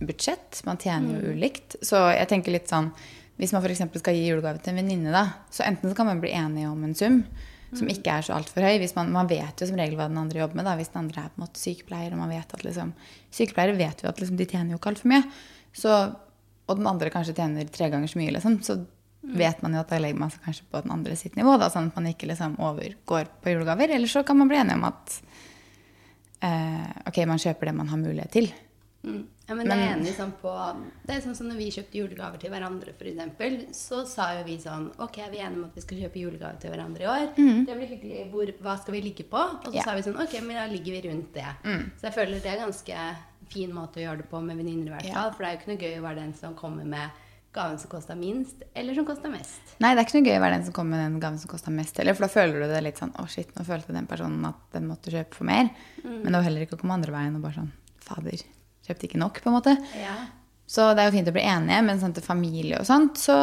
S2: budsjett. Man tjener jo ulikt. Så jeg tenker litt sånn Hvis man f.eks. skal gi julegave til en venninne, da, så enten så kan man bli enige om en sum som ikke er så altfor høy. Man, man vet jo som regel hva den andre jobber med. Da. Hvis den andre er på en måte sykepleier, og man vet at liksom Sykepleiere vet jo at liksom, de tjener jo ikke altfor mye. Så, og den andre kanskje tjener tre ganger så mye, liksom. Så vet man jo at da legger man seg kanskje på den andre sitt nivå, da, sånn at man ikke liksom overgår på julegaver. Eller så kan man bli enig om at eh, ok, man kjøper det man har mulighet til.
S1: Mm. Ja, men, det er enig sånn på Det er sånn som når vi kjøpte julegaver til hverandre, f.eks., så sa jo vi sånn Ok, vi er enige om at vi skal kjøpe julegaver til hverandre i år. Det blir hyggelig. Hvor, hva skal vi ligge på? Og så
S2: yeah.
S1: sa vi sånn Ok, men da ligger vi rundt det. Så jeg føler det er ganske fin måte å gjøre det på med venninner, i hvert
S2: Ja.
S1: For det er jo ikke noe gøy å være den som kommer med gaven som kosta minst, eller som kosta mest.
S2: Nei, det er ikke noe gøy å være den som kommer med den gaven som koster mest heller, for da føler du det litt sånn Å, shit, nå følte den personen at den måtte kjøpe for mer. Men det var heller ikke å komme andre veien og bare sånn Fader, kjøpte ikke nok, på en måte.
S1: Ja.
S2: Så det er jo fint å bli enige, men sånn til familie og sånt, så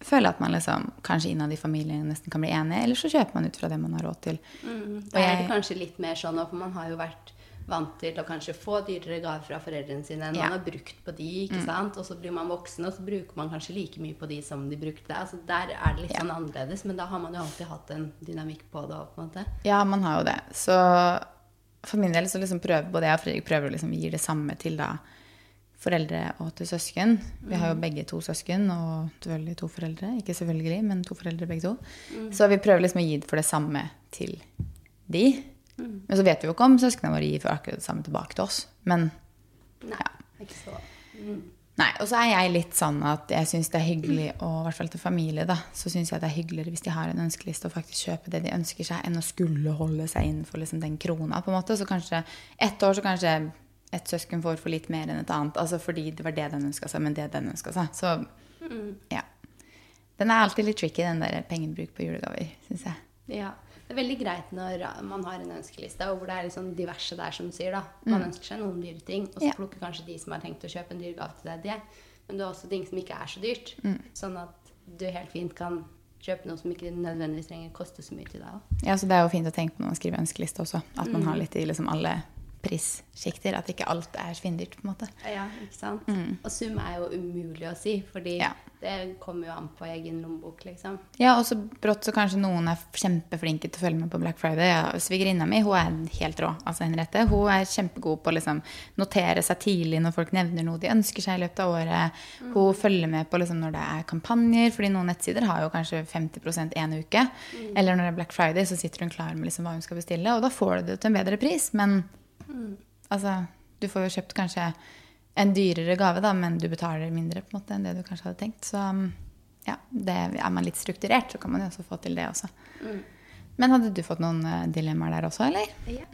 S2: føler jeg at man liksom kanskje innad i familien nesten kan bli enige, eller så kjøper man ut fra det man har råd til.
S1: Mm. Da er det kanskje litt mer sånn for man har jo vært vant til å kanskje få dyrere gaver fra foreldrene sine enn
S2: Ja. Mm.
S1: man har brukt på de, ikke sant? Og så blir man voksen, og så bruker man kanskje like mye på de som de brukte. Altså Der er det litt
S2: Ja.
S1: sånn annerledes, men da har man jo alltid hatt en dynamikk på det. på en måte.
S2: Ja, man har jo det. Så for min del så liksom prøver både jeg og Fredrik prøver å liksom gi det samme til da foreldre og til søsken. Vi har jo begge to søsken og selvfølgelig to foreldre. Ikke selvfølgelig, men to foreldre begge to. Så vi prøver liksom å gi det for det samme til de. Men så vet vi jo ikke om søsknene våre gir for akkurat det samme tilbake til oss. Men
S1: Nei, ikke så.
S2: Nei, og så er jeg litt sånn at jeg syns det er hyggelig, og i hvert fall til familie, da, så syns jeg det er hyggeligere hvis de har en ønskeliste og faktisk kjøper det de ønsker seg, enn å skulle holde seg innenfor liksom den krona, på en måte. Så kanskje ett år så kanskje et søsken får for litt mer enn et annet, altså fordi det var det den ønska seg, men det den ønska seg. Så ja. Den er alltid litt tricky, den der pengebruk på julegaver, syns jeg.
S1: Ja. Det er veldig greit når man har en ønskeliste, og hvor det er liksom diverse der, som sier. da. Man ønsker seg noen dyre ting, og så
S2: Mm. Ja.
S1: plukker kanskje de som har tenkt å kjøpe en dyr gave til deg, det. Men det er også ting som ikke er så dyrt.
S2: Mm.
S1: Sånn at du helt fint kan kjøpe noe som ikke nødvendigvis trenger koste så mye til deg òg.
S2: Ja, så det er jo fint å tenke på når man skriver ønskeliste også, at man har litt i liksom alle prissjikter, at ikke alt er svindyrt, på en måte.
S1: Ja, ikke sant? Og sum er jo umulig å si, fordi
S2: Mm. Ja.
S1: det kommer jo an på egen lommebok, liksom.
S2: Ja, og så brått så kanskje noen er kjempeflinke til å følge med på Black Friday. Ja, Svigerinna mi hun er helt rå. altså Henriette, Hun er kjempegod på å liksom notere seg tidlig når folk nevner noe de ønsker seg i løpet av året. Hun følger med på liksom når det er kampanjer, fordi noen nettsider har jo kanskje 50% en uke. Eller når det er Black Friday, så sitter hun klar med liksom hva hun skal bestille, og da får du det til en bedre pris. Men altså, du får jo kjøpt kanskje en dyrere gave, da, men du betaler mindre på en måte enn det du kanskje hadde tenkt. Så um, ja, det, er man litt strukturert, så kan man jo også få til det også. Men hadde du fått noen eh, dilemmaer der også, eller?
S1: Ja.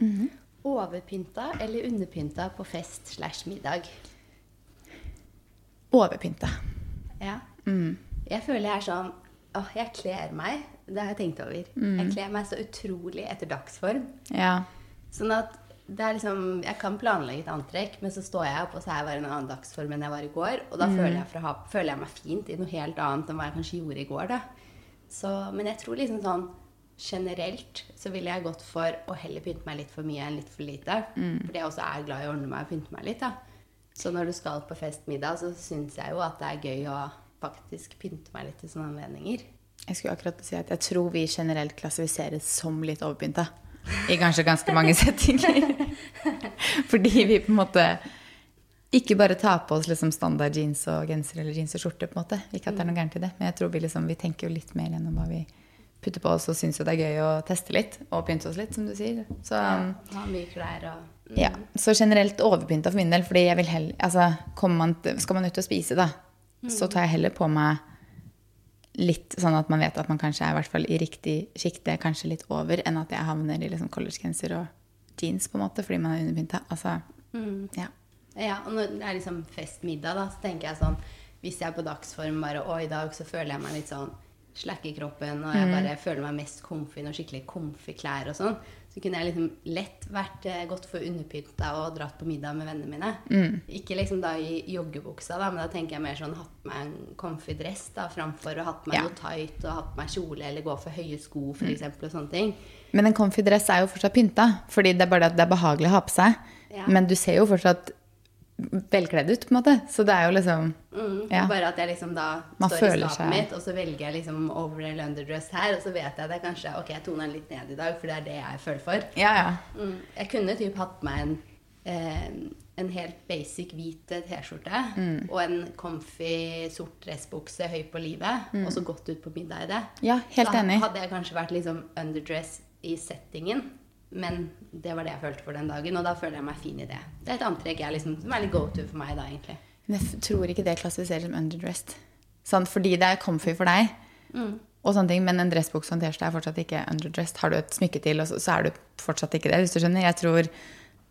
S1: Overpynta eller underpynta på fest slash middag?
S2: Overpynta.
S1: Ja.
S2: Mm.
S1: Jeg føler jeg er sånn Åh, jeg kler meg. Det har jeg tenkt over.
S2: Mm.
S1: Jeg kler meg så utrolig etter dagsform.
S2: Ja.
S1: Sånn at det er liksom Jeg kan planlegge et antrekk, men så står jeg opp, og så er jeg bare i en annen dagsform enn jeg var i går. Og da føler, jeg ha, føler jeg meg fint i noe helt annet enn hva jeg kanskje gjorde i går. da. Så, men jeg tror liksom sånn generelt så ville jeg gått for å heller pynte meg litt for mye enn litt for lite. Fordi jeg også er glad i å ordne meg og pynte meg litt. da. Så når du skal på festmiddag, så syns jeg jo at det er gøy å faktisk pynte meg litt til sånne anledninger.
S2: Jeg skulle akkurat si at jeg tror vi generelt klassifiseres som litt overpynta. I kanskje ganske mange settinger. Fordi vi på en måte ikke bare tar på oss liksom standard jeans og genser eller jeans og skjorte. på en måte. Ikke at det er noe gærent i det, men jeg tror vi, liksom, vi tenker jo litt mer gjennom hva vi putter på oss, og syns jo det er gøy å teste litt og pynte oss litt, som du sier. Så, ja,
S1: Ha mye klær og
S2: ja. Så generelt overpynta for min del, fordi jeg vil heller altså, man, Skal man ut og spise, da, så tar jeg heller på meg litt sånn at man vet at man kanskje er i hvert fall i riktig sjikte, kanskje litt over, enn at jeg havner i liksom collegegenser og jeans, på en måte, fordi man er underpynta. Altså, ja.
S1: Ja, og når det er liksom festmiddag, da, så tenker jeg sånn Hvis jeg er på dagsform bare Og i dag så føler jeg meg litt sånn slack i kroppen, og jeg bare føler meg mest comfy når skikkelig comfy klær og sånn, så kunne jeg liksom lett vært godt gått for underpynta og dratt på middag med vennene mine. Ikke liksom da i joggebuksa, da, men da tenker jeg mer sånn hatt på meg en comfy dress da, framfor å hatt meg
S2: Ja.
S1: noe tight og hatt på meg kjole eller gå for høye sko, for eksempel, og sånne ting.
S2: Men en comfy dress er jo fortsatt pynta, fordi det er bare det at det er behagelig å ha på seg.
S1: Ja.
S2: Men du ser jo fortsatt velkledd ut, på en måte. Så det er jo liksom
S1: Mm,
S2: Ja.
S1: Bare at jeg liksom da
S2: Man
S1: står i skapet
S2: seg-
S1: mitt, og så velger jeg liksom over eller underdress her, og så vet jeg det kanskje Ok, jeg toner den litt ned i dag, for det er det jeg føler for.
S2: Ja, ja.
S1: Mm. Jeg kunne typ hatt meg en, eh, en helt basic hvit T-skjorte
S2: Mm.
S1: og en comfy sort dressbukse høy på livet, og så gått ut på middag i det.
S2: Mm. Ja, helt
S1: så
S2: enig.
S1: hadde jeg kanskje vært liksom underdress i settingen. Men det var det jeg følte for den dagen, og da føler jeg meg fin i det. Det er et antrekk jeg liksom, som er litt go to for meg da, egentlig.
S2: Men jeg tror ikke det klassifiseres som underdressed. Sånn, fordi det er comfy for deg, og sånne ting, men en dressbukse og en T-skjorte er fortsatt ikke underdressed. Har du et smykke til, og så, så er du fortsatt ikke det, hvis du skjønner. Jeg tror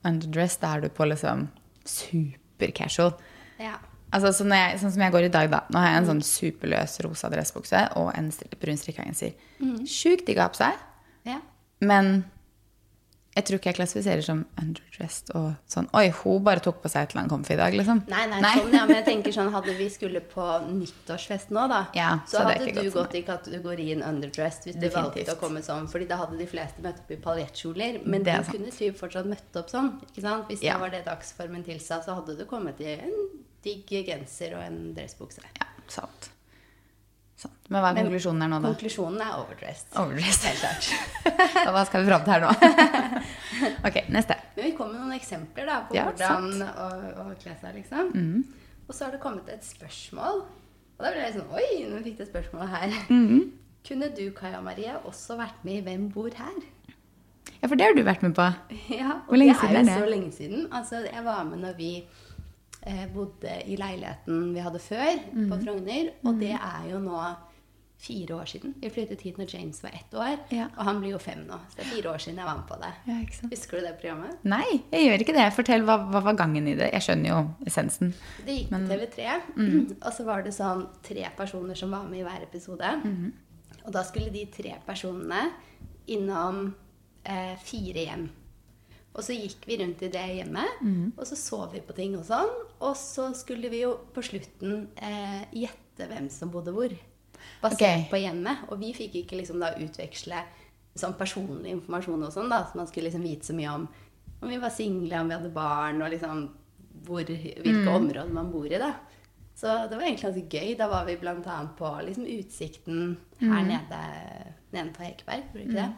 S2: underdressed, da er du på liksom super casual.
S1: Ja.
S2: Altså, så når jeg, sånn som jeg går i dag, da. Nå har jeg en sånn superløs rosa dressbukse og en brun strikkegenser. Mm. Sjukt digg å ha på seg,
S1: ja.
S2: men jeg tror ikke jeg klassifiserer som underdressed og sånn Oi, hun bare tok på seg et eller annet comfy i dag, liksom.
S1: Nei, nei, sånn, ja, men jeg tenker sånn, hadde vi skulle på nyttårsfest nå, da,
S2: Ja,
S1: så,
S2: så det
S1: hadde du gått i kategorien underdressed hvis du valgte å komme sånn, fordi da hadde de fleste møtt opp i paljettkjoler, men du
S2: sant.
S1: kunne typ fortsatt møtt opp sånn, ikke sant? Hvis
S2: Ja.
S1: det var det dagsformen tilsa, så hadde du kommet i en digg genser og en dressbukse.
S2: Ja, sant. Sant. Men hva er
S1: Men
S2: konklusjonen her nå, da?
S1: Konklusjonen er overdressed.
S2: Overdressed.
S1: Helt klart.
S2: Hva skal vi fram til her nå? ok, neste.
S1: Men vi kom med noen eksempler da, på
S2: Ja,
S1: hvordan å, å kle seg, liksom.
S2: Mm.
S1: Og så har det kommet et spørsmål. Og da ble jeg sånn Oi, nå fikk jeg spørsmålet her.
S2: Mhm.
S1: Kunne du, Kaja Marie, også vært med i Hvem bor her?
S2: Ja, for det har du vært med på.
S1: Ja, og
S2: Hvor lenge
S1: det
S2: siden
S1: er
S2: er
S1: jo så lenge siden. Altså, jeg var med når vi bodde i leiligheten vi hadde før,
S2: mm.
S1: på Frogner. Og det er jo nå fire år siden. Vi flyttet hit når James var ett år.
S2: Ja.
S1: Og han blir jo fem nå. Så det er fire år siden jeg var med på det.
S2: Ja?
S1: Husker du det programmet?
S2: Nei, jeg gjør ikke det. Fortell, hva, hva var gangen i det? Jeg skjønner jo essensen.
S1: Det gikk på TV3,
S2: Mm.
S1: og så var det sånn tre personer som var med i hver episode.
S2: Mm-hmm.
S1: Og da skulle de tre personene innom eh, fire hjem. Og så gikk vi rundt i det hjemmet,
S2: Mm-hmm.
S1: og så så vi på ting og sånn. Og så skulle vi jo på slutten eh, gjette hvem som bodde hvor. Basert
S2: okay.
S1: på hjemmet. Og vi fikk ikke liksom da utveksle sånn personlig informasjon og sånn, da. Så man skulle liksom vite så mye om om vi var single, om vi hadde barn, og liksom hvor, hvilke områder man bor i, da. Så det var egentlig ganske gøy. Da var vi bl.a. på liksom utsikten her nede på Ekeberg, det ikke det?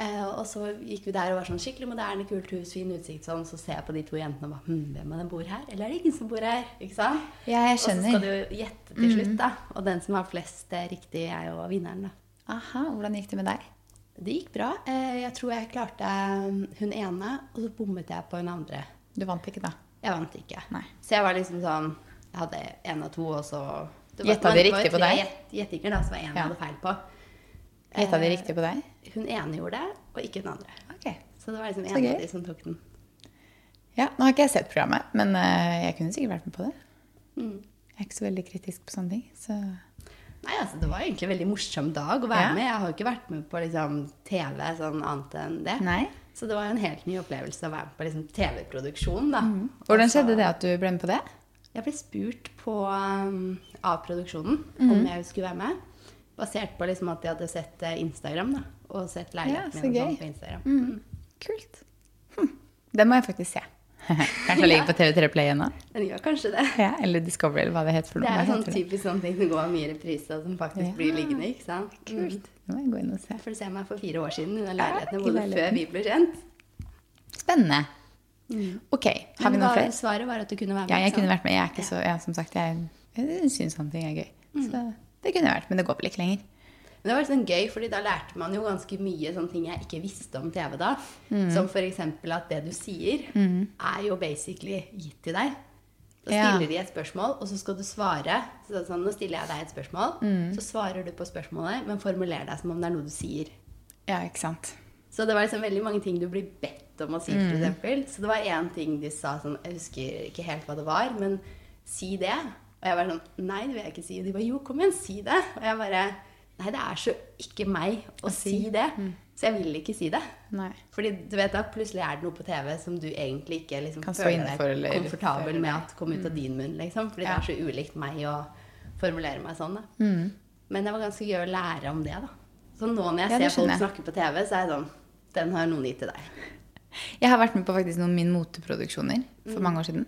S1: Eh, og så gikk vi der og var sånn skikkelig moderne, kult hus, fin utsikt sånn. Så ser jeg på de to jentene og bare hm, hvem av dem bor her? Eller er det ingen som bor her? Ikke sant?
S2: Ja, jeg skjønner.
S1: Og så skal du jo gjette til slutt, da. Og den som har flest eh, riktig, er jo vinneren, da.
S2: Aha, hvordan gikk det med deg?
S1: Det gikk bra. Eh, Jeg tror jeg klarte hun ene, og så bommet jeg på hun andre.
S2: Du vant ikke, da?
S1: Jeg vant ikke.
S2: Nei.
S1: Så jeg var liksom sånn Jeg hadde én og to, og så
S2: Gjetta de riktig på deg?
S1: gjett- Gjettinger, da, som jeg én
S2: Ja.
S1: hadde feil på.
S2: Gjetta de riktig på deg?
S1: Hun ene gjorde det, og ikke den andre.
S2: Okay.
S1: Så det var liksom en av de som tok den.
S2: Ja, nå har ikke jeg sett programmet, men eh, jeg kunne sikkert vært med på det.
S1: Mm.
S2: Jeg er ikke så veldig kritisk på sånne ting. Så
S1: Nei, altså Det var egentlig en veldig morsom dag å være
S2: Ja.
S1: med. Jeg har jo ikke vært med på liksom, TV sånn annet enn det.
S2: Nei.
S1: Så det var en helt ny opplevelse å være med på liksom, TV-produksjon. da.
S2: Mm. Hvordan skjedde det at du ble med på det?
S1: Jeg ble spurt på, um, av produksjonen
S2: Mm.
S1: om jeg skulle være med. Basert på liksom at de hadde sett eh, Instagram da, og sett
S2: Ja,
S1: leiligheten
S2: så
S1: min sånn på Instagram.
S2: Mm. Kult. Hm. Det må jeg faktisk se. Kanskje den ligger på TV3 Play ennå?
S1: Den gjør kanskje det.
S2: Ja, eller Discovery, eller hva det heter for
S1: Det er sånn typisk sånn ting som går mye reprise, og som faktisk
S2: Ja.
S1: blir liggende. ikke sant?
S2: Kult. Det må jeg gå inn og se.
S1: Mm. For du ser meg for fire år siden i den
S2: Ja,
S1: leiligheten
S2: i
S1: før vi ble kjent.
S2: Spennende. Ok, har vi
S1: noe
S2: flere?
S1: Svaret var at du kunne være med.
S2: Ja, jeg kunne vært med. Jeg er ikke så, ja, som sagt, jeg, jeg syns sånne ting er gøy. Så det kunne jeg vært, men det går vel ikke lenger.
S1: Men det var sånn gøy, fordi da lærte man jo ganske mye sånne ting jeg ikke visste om TV da.
S2: Mm.
S1: Som f.eks. at det du sier, er jo basically gitt til deg. Da
S2: Ja.
S1: stiller de et spørsmål, og så skal du svare. Så sånn, nå stiller jeg deg et spørsmål,
S2: Mm.
S1: så svarer du på spørsmålet, men formulerer deg som om det er noe du sier.
S2: Ja, ikke sant.
S1: Så det var liksom veldig mange ting du blir bedt om å si,
S2: Mm.
S1: eksempel. Så det var én ting de sa sånn Jeg husker ikke helt hva det var, men si det. Og jeg var sånn Nei, det vil jeg ikke si. Og de bare Jo, kom igjen, si det. Og jeg bare Nei, det er så ikke meg å si det. Så jeg vil ikke si det.
S2: Nei.
S1: Fordi du vet da, plutselig er det noe på TV som du egentlig ikke liksom, føler deg
S2: eller
S1: komfortabel med at kom ut av din munn. Liksom, fordi
S2: Ja.
S1: det er så ulikt meg å formulere meg sånn.
S2: Mm.
S1: Men det var ganske gøy å lære om det. da. Så nå når jeg
S2: Ja,
S1: ser folk
S2: jeg.
S1: snakke på TV, så er jeg sånn Den har noen gitt til deg.
S2: Jeg har vært med på faktisk noen Min moteproduksjoner for mange år siden.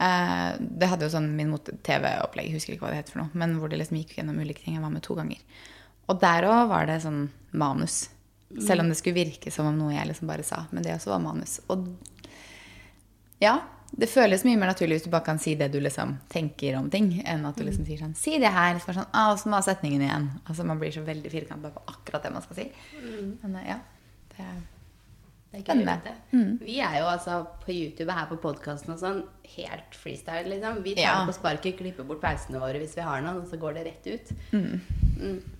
S2: Uh, det hadde jo sånn Min mote-TV-opplegg, husker ikke hva det het for noe, men hvor det liksom gikk gjennom ulike ting. Jeg var med to ganger. Og der òg var det sånn manus. Selv om det skulle virke som om noe jeg liksom bare sa. Men det også var manus. Og ja, det føles mye mer naturlig hvis du bare kan si det du liksom tenker om ting, enn at du liksom sier sånn Si det her. Så sånn, ah, Åssen ha setningen igjen? Altså Man blir så veldig firkanta på akkurat det man skal si. Men eh, ja, det er
S1: Det er
S2: Spennende.
S1: vet. Vi er jo altså på YouTube og her på podkasten og sånn helt freestyle, liksom. Vi tar
S2: Ja.
S1: på sparket, klipper bort pausene våre hvis vi har noen, og så går det rett ut.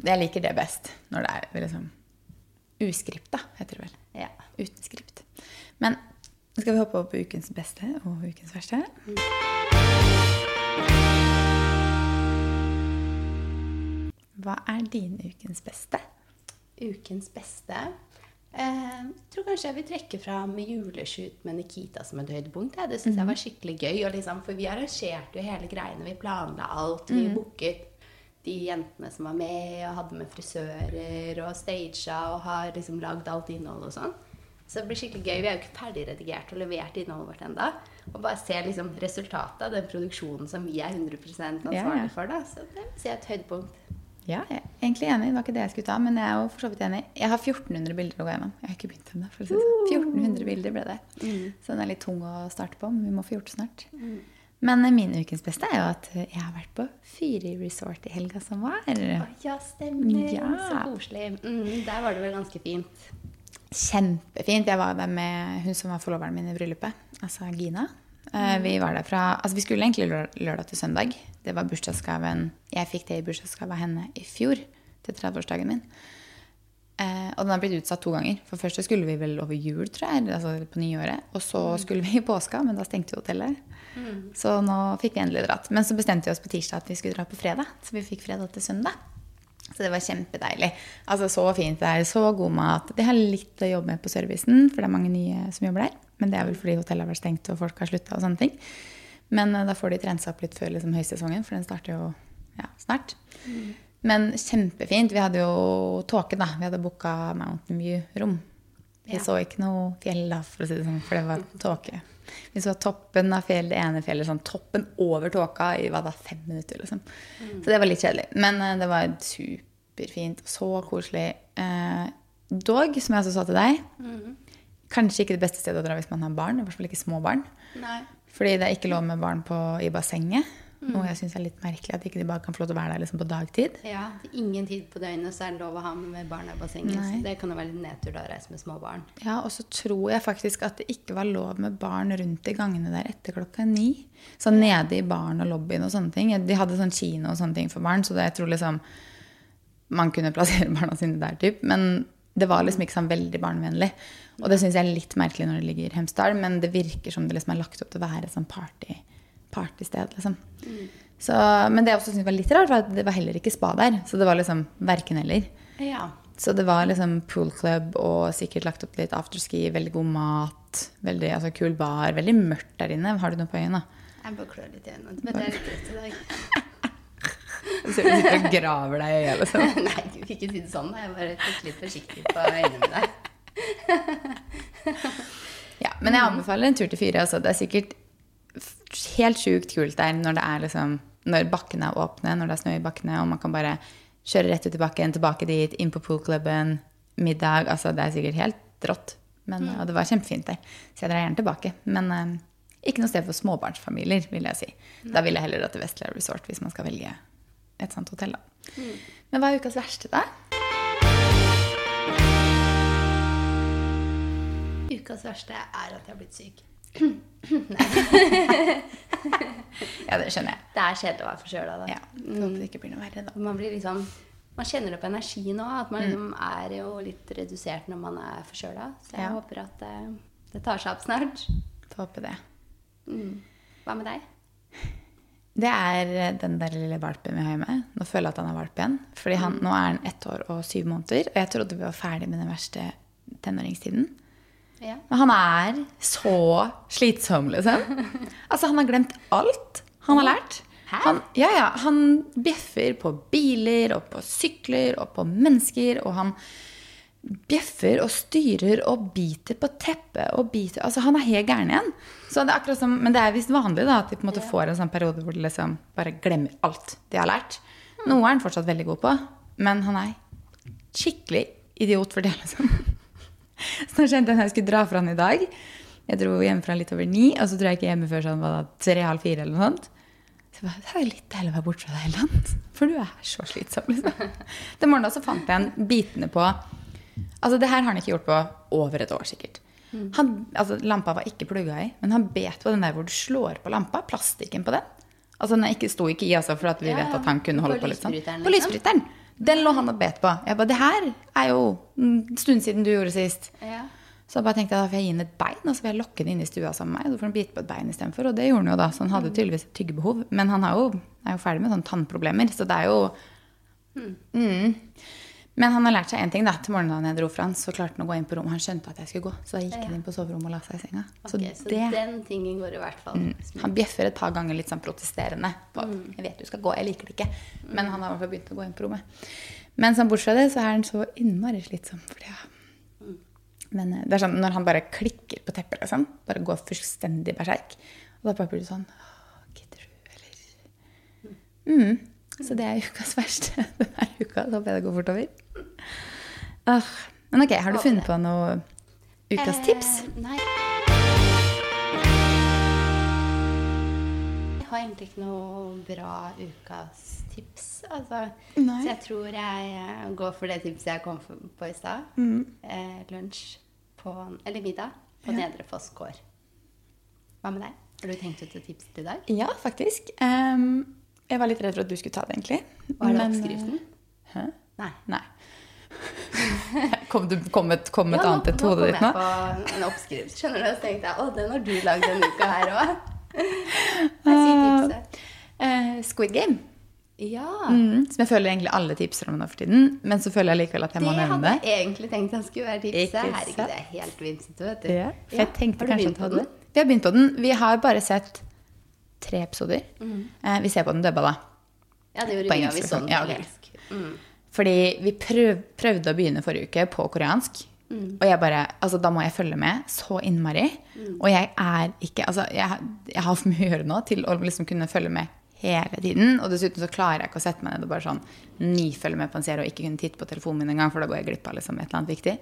S2: Jeg liker det best når det er liksom da, heter det vel.
S1: Ja.
S2: Uten skript. Men skal vi hoppe over på ukens beste og ukens verste? Hva er din ukens beste?
S1: Ukens beste Jeg tror kanskje jeg vil trekke fram juleshoot med Nikita som et høydepunkt. Det syns jeg var skikkelig gøy. Liksom, for vi arrangerte jo hele greiene. Vi planla alt. Vi booket de jentene som var med, og hadde med frisører og stagea og har liksom lagd alt innholdet og sånn. Så det blir skikkelig gøy. Vi er jo ikke ferdig redigert og levert innholdet vårt enda. Og bare se liksom resultatet av den produksjonen som vi er 100 ansvarlig for. da. Så det vil si et høydepunkt.
S2: Ja, jeg er egentlig enig. Det var ikke det jeg skulle ta, men jeg er jo for så vidt enig. Jeg har 1400 bilder å gå gjennom. Jeg har ikke begynt ennå. si det sånn. 1400 bilder ble det. Så den er litt tung å starte på, men vi må få gjort det snart. Men eh, min ukens beste er jo at jeg har vært på Fyri resort i helga som var.
S1: Å, ja, stemmer.
S2: Ja.
S1: Så koselig. Mm, der var det vel ganske fint.
S2: Kjempefint. Jeg var der med hun som var forloveren min i bryllupet, altså Gina. Eh, Vi var der fra, altså vi skulle egentlig lør- lørdag til søndag. Det var bursdagsgaven. Jeg fikk det i bursdagsgave av henne i fjor, til 30-årsdagen min. Eh, og den har blitt utsatt to ganger. For først så skulle vi vel over jul, tror jeg, altså på nyåret. Og så skulle vi i påska, men da stengte jo hotellet. Så nå fikk vi endelig dratt. Men så bestemte vi oss på tirsdag at vi skulle dra på fredag. Så vi fikk fredag til søndag. Så det var kjempedeilig. Altså Så fint det er, så god mat. De har litt å jobbe med på servicen, for det er mange nye som jobber der. Men det er vel fordi hotellet har vært stengt og folk har slutta og sånne ting. Men eh, da får de trent seg opp litt før liksom, høysesongen, for den starter jo ja, snart. Men kjempefint. Vi hadde jo tåke, da. Vi hadde booka Mountain View-rom. Vi
S1: Ja.
S2: så ikke noe fjell da, for å si det sånn, for det var tåke. Vi så toppen av fjell, det ene fjellet, sånn toppen over tåka i hva da, fem minutter. liksom. Så det var litt kjedelig. Men uh, det var superfint. Så koselig. Uh, dog, som jeg også sa til deg, kanskje ikke det beste stedet å dra hvis man har barn. I hvert fall ikke små barn.
S1: Nei.
S2: Fordi det er ikke lov med barn på, i bassenget. Noe jeg syns er litt merkelig, at ikke de bare kan få lov til å være der liksom på dagtid.
S1: Ja, ingen tid på døgnet så er det lov å ha med barna i bassenget.
S2: Nei.
S1: Så det kan jo være litt nedtur da å reise med små barn.
S2: Ja, Og så tror jeg faktisk at det ikke var lov med barn rundt i gangene der etter klokka ni. Så nede i baren og lobbyen og sånne ting. De hadde sånn kino og sånne ting for barn, så det, jeg tror liksom man kunne plassere barna sine der, typ. Men det var liksom ikke sånn veldig barnevennlig. Og det syns jeg er litt merkelig når det ligger i Hemsedal, men det virker som det liksom er lagt opp til å være et sånn party, partysted, liksom. Så, men det jeg også syntes var litt rart, var at det var heller ikke spa der. Så det var liksom verken eller.
S1: Ja.
S2: Så det var liksom pool club og sikkert lagt opp litt afterski, veldig god mat, veldig altså, kul bar, veldig mørkt der inne. Har du noe på øynene?
S1: Jeg bare klør litt i øynene. Men det er litt trøtt i dag.
S2: Du ser du sitter og graver deg i øyet, liksom.
S1: Nei, du fikk ikke si det sånn. Jeg bare tok litt forsiktig på øynene mine.
S2: Ja, men jeg anbefaler en tur til Fyre. Altså. Det er sikkert helt sjukt kult der når det er liksom når bakkene er åpne, når det er snø i bakkene, og man kan bare kjøre rett ut i bakken, tilbake dit, inn på poolklubben, middag. Altså, det er sikkert helt rått. Men, Og det var kjempefint der. Så jeg drar gjerne tilbake. Men eh, ikke noe sted for småbarnsfamilier, vil jeg si. Da vil jeg heller dra til Vestlia Resort hvis man skal velge et sånt hotell. Da. Men hva er ukas verste, da?
S1: Ukas verste er at jeg har blitt syk.
S2: ja, det skjønner jeg.
S1: Det er kjedelig å være forkjøla da.
S2: Ja, Får det ikke blir noe verre, da.
S1: Man blir liksom Man kjenner det på energien òg, at man
S2: Mm.
S1: liksom er jo litt redusert når man er forkjøla. Så jeg
S2: Ja.
S1: håper at det, det tar seg opp snart.
S2: Får håpe det.
S1: Hva med deg?
S2: Det er den der lille valpen vi har hjemme. Nå føler jeg at han er valp igjen. Fordi han, nå er han ett år og syv måneder. Og jeg trodde vi var ferdig med den verste tenåringstiden.
S1: Ja.
S2: Men han er så slitsom, liksom. Altså, han har glemt alt han har lært. Han, ja, ja, han bjeffer på biler og på sykler og på mennesker, og han bjeffer og styrer og biter på teppet og biter Altså, han er helt gæren igjen. Så det er akkurat som, men det er visst vanlig da, at de på en måte får en sånn periode hvor de liksom bare glemmer alt de har lært. Noe er han fortsatt veldig god på, men han er skikkelig idiot for det, liksom. Så da kjente jeg at jeg skulle dra fra han i dag. Jeg dro hjemmefra litt over ni, og så tror jeg ikke hjemme før sånn var det tre-halv fire eller noe sånt. Så jeg bare, det er litt deilig å være borte fra deg, Helland. For du er så slitsom, liksom. Den morgenen så fant jeg en bitende på Altså, det her har han ikke gjort på over et år, sikkert. Han, altså, lampa var ikke plugga i, men han bet på den der hvor du slår på lampa. Plastikken på den. Altså, den ikke, sto ikke i, altså, for at vi
S1: Ja,
S2: vet at han kunne holde på litt sånn.
S1: lysbryteren,
S2: På
S1: liksom.
S2: lysbryteren. Den lå han og bet på. Jeg bare, det her er jo en stund siden du gjorde sist.
S1: Ja.
S2: Så jeg bare tenkte jeg, da får jeg gi ham et bein, og så vil jeg lokke den inn i stua sammen med meg. Så får han bite på et bein istedenfor. Og det gjorde han jo da, så han hadde tydeligvis et tyggebehov. Men han er jo, er jo ferdig med sånne tannproblemer, så det er jo mm. Men han har lært seg én ting. da, Til morgenen da jeg dro fra han, så klarte han å gå inn på rommet. Han skjønte at jeg skulle gå, så da gikk han inn på soverommet og la seg i senga.
S1: Ok,
S2: Så
S1: så
S2: det,
S1: den tingen går i hvert fall.
S2: Han bjeffer et par ganger litt sånn protesterende. På, mm. 'Jeg vet du skal gå, jeg liker det ikke.' Men han har i hvert fall begynt å gå inn på rommet. Men sånn bortsett fra det, så er han så innmari slitsom. For det, ja. Men eh, det er sånn når han bare klikker på teppet, liksom. Bare går fullstendig berserk. Og da bare blir du sånn «Åh, Gidder du, eller mm. Så det er ukas verste denne uka. Så håper jeg det går fort over. Men ok, har du funnet på noe ukas tips?
S1: Eh, nei. Jeg har egentlig ikke noe bra ukas tips. Altså. Så jeg tror jeg eh, går for det tipset jeg kom på i stad.
S2: Mm.
S1: Eh, lunsj på Eller middag på Nedre Foss gård. Hva med deg? Har du tenkt ut et tips til i dag?
S2: Ja, faktisk. Um, jeg var litt redd for at du skulle ta det, egentlig.
S1: Hva er det
S2: Men,
S1: oppskriften?
S2: eh, Hæ?
S1: Nei.
S2: Nei. Kom, du, kom et, kom et
S1: Ja,
S2: annet
S1: nå
S2: hodet
S1: kom
S2: ditt nå?
S1: jeg på en oppskrift. Skjønner du? Så tenkte jeg å, den har du lagd denne uka her òg. Uh, tipset.
S2: Eh, Squid Game.
S1: Ja.
S2: Mm, som jeg føler egentlig alle tipser om nå for tiden. Men så føler jeg likevel at jeg må nevne
S1: det.
S2: det.
S1: hadde jeg egentlig tenkt han skulle være tipset. Herregud, det er helt vimsete, vet du.
S2: Ja, jeg tenkte
S1: har du begynt på den?
S2: Vi har begynt på den. Vi har bare sett tre episoder. Eh, vi ser på den dubba, da.
S1: Ja, det gjorde vi. Ja, vi så den
S2: ja,
S1: på engelsk. Mm.
S2: Fordi vi prøv, prøvde å begynne forrige uke på koreansk. Og jeg bare, altså da må jeg følge med så innmari. Og jeg er ikke Altså, jeg, jeg har for mye å gjøre nå til å liksom kunne følge med hele tiden. Og dessuten så klarer jeg ikke å sette meg ned og bare sånn nifølge med på en serie og ikke kunne titte på telefonen min engang, for da går jeg glipp av liksom et eller annet viktig.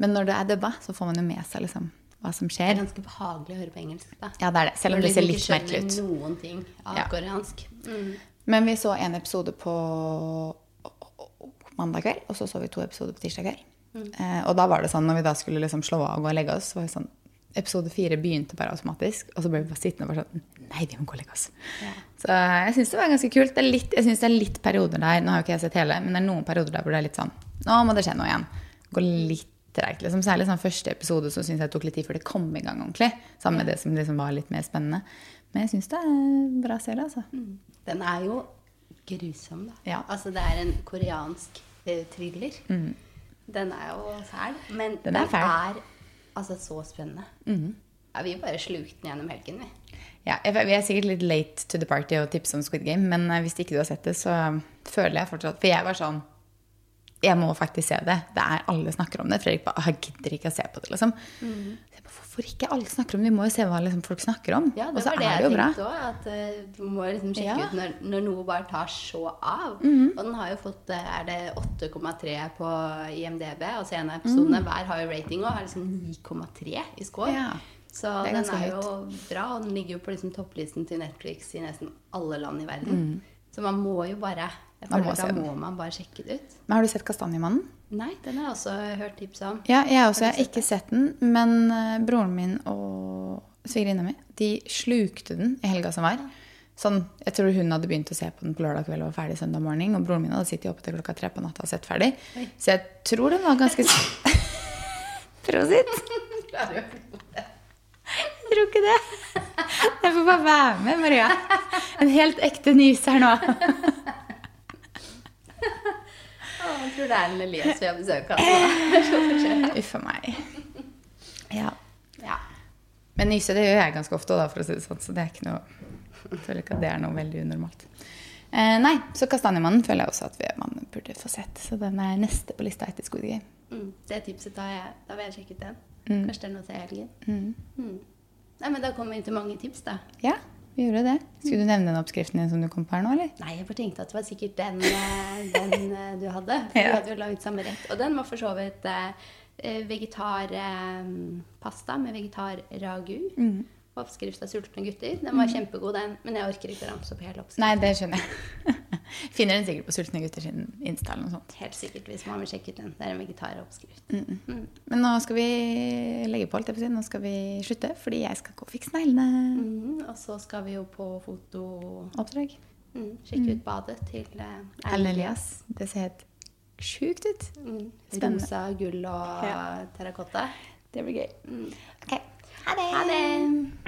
S2: Men når det er dubba, så får man jo med seg liksom hva som skjer.
S1: Det er ganske behagelig å høre på engelsk, da.
S2: Ja, det er det. Selv om det ser litt merkelig ut.
S1: noen ting av
S2: Ja.
S1: koreansk. Mm.
S2: Men vi så en episode på mandag kveld, og så så vi to episoder på tirsdag kveld. Eh, og da var det sånn, når vi da skulle liksom slå av og gå og legge oss, så var det sånn Episode fire begynte bare automatisk, og så ble vi bare sittende og bare sånn Nei, vi må gå og legge oss.
S1: Ja.
S2: Så jeg syns det var ganske kult. Det litt, jeg synes det er litt perioder der Nå har jo ikke jeg sett hele, men det er noen perioder der hvor det er litt sånn Nå må det skje noe igjen. Gå litt treigt. Liksom. Særlig sånn første episode så syns jeg tok litt tid før det kom i gang ordentlig. Sammen med det som liksom var litt mer spennende. Men jeg syns det er bra serie, altså.
S1: Den er jo grusom, da.
S2: Ja.
S1: Altså, det er en koreansk uh, thriller. Den er jo fæl, men
S2: Mm. Den er fæl. Mm.
S1: er altså så spennende. Ja, vi bare slukte den gjennom helgen, vi.
S2: Ja, vi er sikkert litt late to the party og tipse om Squid Game, men eh, hvis ikke du har sett det, så føler jeg fortsatt For jeg var sånn Jeg må faktisk se det. Det er Alle snakker om det. Fredrik bare «Ah, Jeg gidder ikke å se på det, liksom. Jeg bare, Hvorfor ikke alle snakker om det? Vi må jo se hva liksom, folk snakker om.
S1: Ja, det var det
S2: er
S1: jeg
S2: jo bra.
S1: tenkte òg. At eh, du må liksom sjekke
S2: Ja.
S1: Ut når, når noe bare tar så av. Og den har jo fått eh, Er det 8,3 på IMDb? Altså en av episodene hver har jo rating og har liksom 9,3 i score.
S2: Ja,
S1: Så
S2: er
S1: den er jo bra, og den ligger jo på liksom topplisten til Netflix i nesten alle land i verden. Så man må jo bare.
S2: Man må
S1: Da må man bare sjekke det ut.
S2: Men har du sett Kastanjemannen?
S1: Nei, den har jeg også hørt tips om.
S2: Ja, jeg også.
S1: Har
S2: Jeg har ikke sett den, men eh, broren min og svigerinna mi de slukte den i helga som var. Sånn, jeg tror hun hadde begynt å se på den på lørdag kveld og var ferdig søndag morgen. Og broren min hadde sittet oppe til klokka tre på natta og sett ferdig.
S1: Oi.
S2: Så jeg tror den var ganske Prosit! Jeg tror ikke det. Jeg får bare være med, Maria. En helt ekte nys her nå.
S1: Jeg tror det er en Elias vi har besøk av.
S2: Uff a meg. Ja.
S1: Ja.
S2: Men nyse det gjør jeg ganske ofte, da, for å si det sånn. Så det er ikke noe Jeg føler ikke at det er noe veldig unormalt. Eh, nei, så Kastanjemannen føler jeg også at vi, man burde få sett. Så den er neste på lista etter Squid Game.
S1: Mm, det tipset tar jeg. Da vil jeg sjekke ut den.
S2: Mm.
S1: Kanskje det er noe til helgen.
S2: Mm.
S1: Mm. Nei, men da kommer vi til mange tips, da.
S2: Ja, vi gjorde det. Skulle du nevne den oppskriften din som du kom på her nå, eller?
S1: Nei, jeg bare tenkte at det var sikkert den, eh, den eh, du hadde. For
S2: Ja.
S1: Vi hadde jo laget samme rett. Og den var for så vidt eh, vegetarpasta med vegetarragu.
S2: Mm.
S1: Oppskrift av sultne gutter. Den var kjempegod, den. Men jeg orker ikke å ramse opp hele oppskriften.
S2: Nei, det skjønner jeg. Finner den sikkert på Sultne gutter sin Insta eller noe sånt.
S1: Helt sikkert hvis man vil sjekke ut den. Det er en vegetaroppskrift.
S2: Mm.
S1: Mm.
S2: Men nå skal vi legge på, alt jeg får si. Nå skal vi slutte, fordi jeg skal gå og fikse neglene.
S1: Mm, og så skal vi jo på foto
S2: Oppdrag.
S1: mm, Sjekke ut badet til uh,
S2: Erlend Elias. Det ser helt sjukt ut.
S1: Mm,
S2: Spennende.
S1: rosa, gull og
S2: Ja.
S1: terrakotta.
S2: Det blir gøy.
S1: Mm.
S2: Ok, ha det.
S1: Ha det!